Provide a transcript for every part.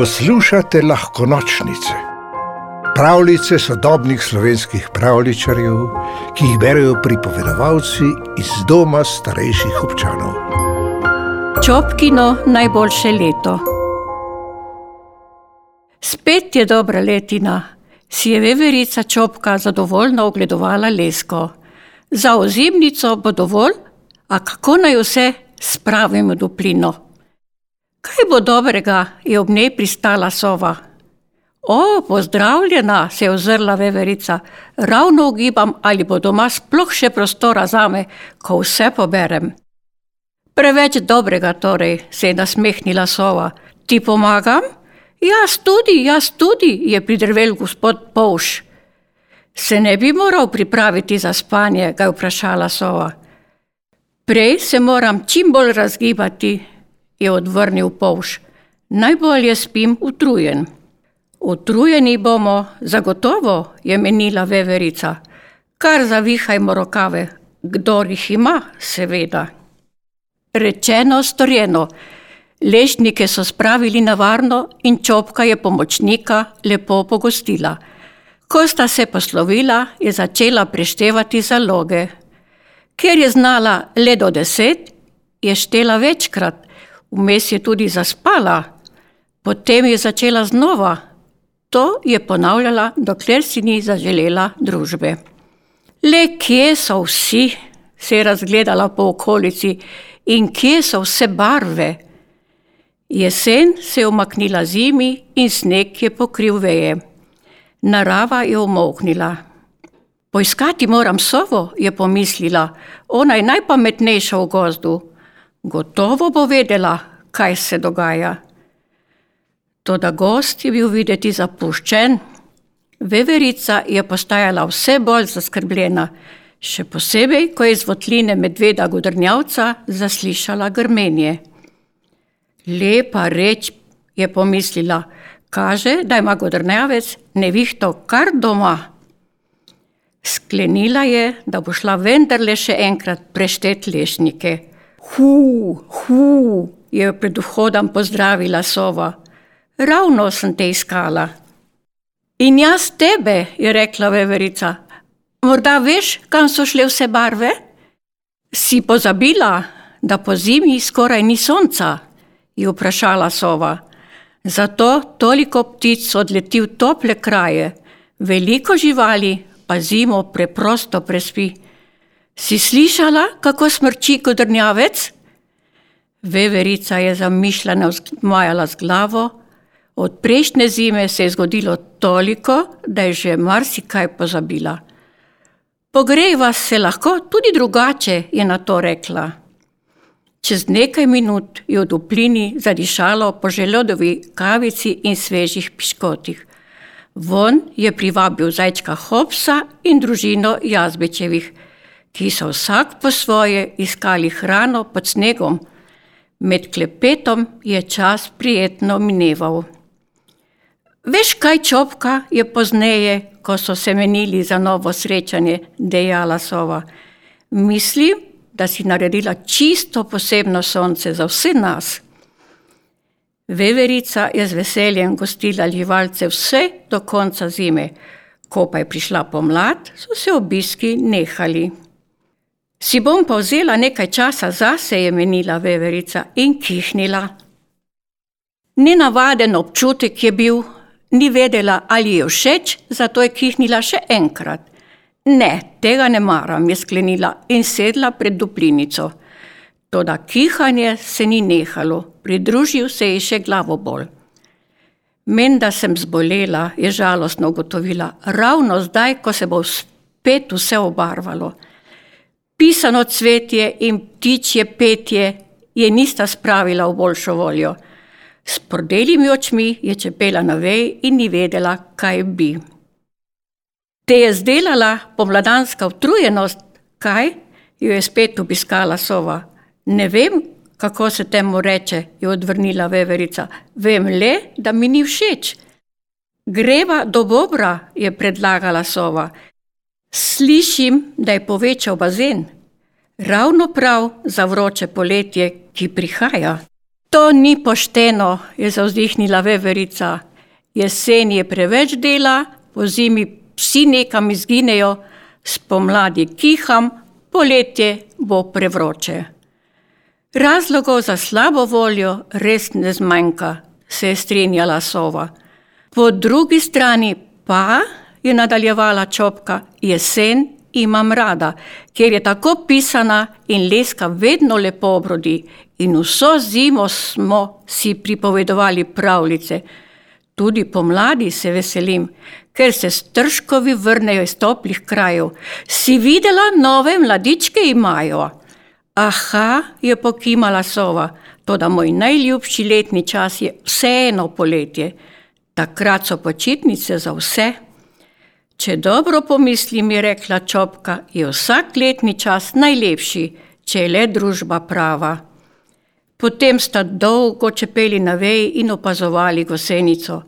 Poslušate lahko nočnice, pravljice sodobnih slovenskih pravličarjev, ki jih berijo pripovedovalci iz doma starejših občanov. Čopkino najboljše leto. Spet je dobra letina, si je veverica čopka zadovoljno ogledovala lesko. Za ozimnico bo dovolj, a kako naj vse spravimo do plino? Kaj bo dobrega, je ob njej pristala sova. O, pozdravljena, se je ozrla veverica, ravno ugibam, ali bo doma sploh še prostora zame, ko vse poberem. Preveč dobrega torej, se je nasmehnila sova. Ti pomagam? Jaz tudi, jaz tudi, je pridrvel gospod Povš. Se ne bi moral pripraviti za spanje, ga je vprašala sova. Prej se moram čim bolj razgibati, je odvrnil Povš. Najbolje spim utrujen. Utrujeni bomo, zagotovo, je menila veverica. Kar zavihajmo rokave, kdor jih ima, seveda. Rečeno, storjeno. Ležnike so spravili na varno in čopka je pomočnika lepo pogostila. Ko sta se poslovila, je začela preštevati zaloge. Ker je znala le do deset, je štela večkrat, vmes je tudi zaspala, potem je začela znova. To je ponavljala, dokler si ni zaželela družbe. Le kje so vsi, se je razgledala po okolici, in kje so vse barve? Jesen se je umaknila zimi in sneg je pokril veje. Narava je umoknila. Poiskati moram sovo, je pomislila, ona je najpametnejša v gozdu. Gotovo bo vedela, kaj se dogaja. Toda gost je bil videti zapuščen. Veverica je postajala vse bolj zaskrbljena, še posebej, ko je iz votline medveda godrnjavca zaslišala grmenje. Lepa reč, je pomislila, kaže, da ima godrnjavec nevihto kar doma. Sklenila je, da bo šla vendarle še enkrat preštet lešnike. Hu, hu, je pred vhodom pozdravila sova. Ravno sem te iskala. In jaz tebe, je rekla veverica. Morda veš, kam so šle vse barve? Si pozabila, da po zimi skoraj ni sonca? je vprašala sova. Zato toliko ptic odleti v tople kraje, veliko živali pa zimo preprosto prespi. Si slišala, kako smrči kodrnjavec? Veverica je zamišljeno zmajala z glavo. Od prejšnje zime se je zgodilo toliko, da je že marsikaj pozabila. Pogreva se lahko tudi drugače, je na to rekla. Čez nekaj minut je v duplini zadišalo po želodovi kavici in svežih piškotih. Von je privabil zajčka Hopsa in družino Jazbečevih, ki so vsak po svoje iskali hrano pod snegom. Med klepetom je čas prijetno mineval. Veš kaj, čopka je pozneje, ko so se menili za novo srečanje, dejala sova. Mislim, da si naredila čisto posebno sonce za vse nas. Veverica je z veseljem gostila živalce vse do konca zime, ko pa je prišla pomlad, so se obiski nehali. Si bom pa vzela nekaj časa zase, je menila veverica in kihnila. Nenavaden občutek je bil, ni vedela, ali je všeč, zato je kihnila še enkrat. Ne, tega ne maram, je sklenila in sedla pred duplinico. Toda kihanje se ni nehalo, pridružil se je še glavobol. Menda sem zbolela, je žalostno ugotovila, ravno zdaj, ko se bo spet vse obarvalo pisano cvetje in ptičje petje je nista spravila v boljšo voljo. S pordelimi očmi je čepela na vej in ni vedela, kaj bi. Te je zdelala pomladanska utrujenost, kaj jo je spet obiskala sova. Ne vem, kako se temu reče, je odvrnila veverica. Vem le, da mi ni všeč. Greva do bobra, je predlagala sova. Slišim, da je povečal bazen. Ravno prav za vroče poletje, ki prihaja. To ni pošteno, je zauzdihnila veverica. Jesen je preveč dela, po zimi psi nekam izginejo, spomladi kiham, poletje bo prevroče. Razlogov za slabo voljo res ne zmanjka, se je strinjala sova. Po drugi strani pa, je nadaljevala čopka, jesen imam rada, ker je tako pisana in leska vedno lepo obrodi in vso zimo smo si pripovedovali pravljice. Tudi pomladi se veselim, ker se stržkovi vrnejo iz toplih krajev. Si videla, nove mladičke imajo? Aha, je pokimala sova, to da moj najljubši letni čas je vseeno poletje. Takrat so počitnice za vse. Če dobro pomislim, je rekla Čopka, je vsak letni čas najlepši, če je le družba prava. Potem sta dolgo čepeli na veji in opazovali gosenico.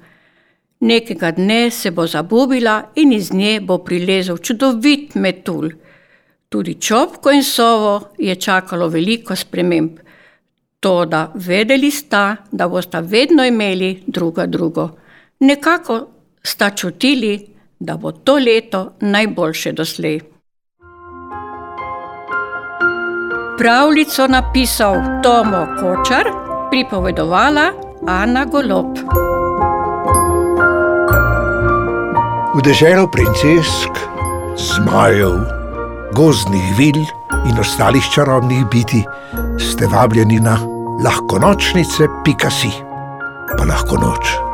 Nekega dne se bo zabubila in iz nje bo prilezel čudovit metul. Tudi čopko in sovo je čakalo veliko sprememb. Toda vedeli sta, da bosta vedno imeli druga drugo. Nekako sta čutili, da bo to leto najboljše doslej. Pravljico napisal Tomo Kočar, pripovedovala Ana Golob. V deželo princesk, zmajev, gozdnih vil in ostalih čarobnih biti ste vabljeni na lahko nočnice, pika si, pa lahko noč.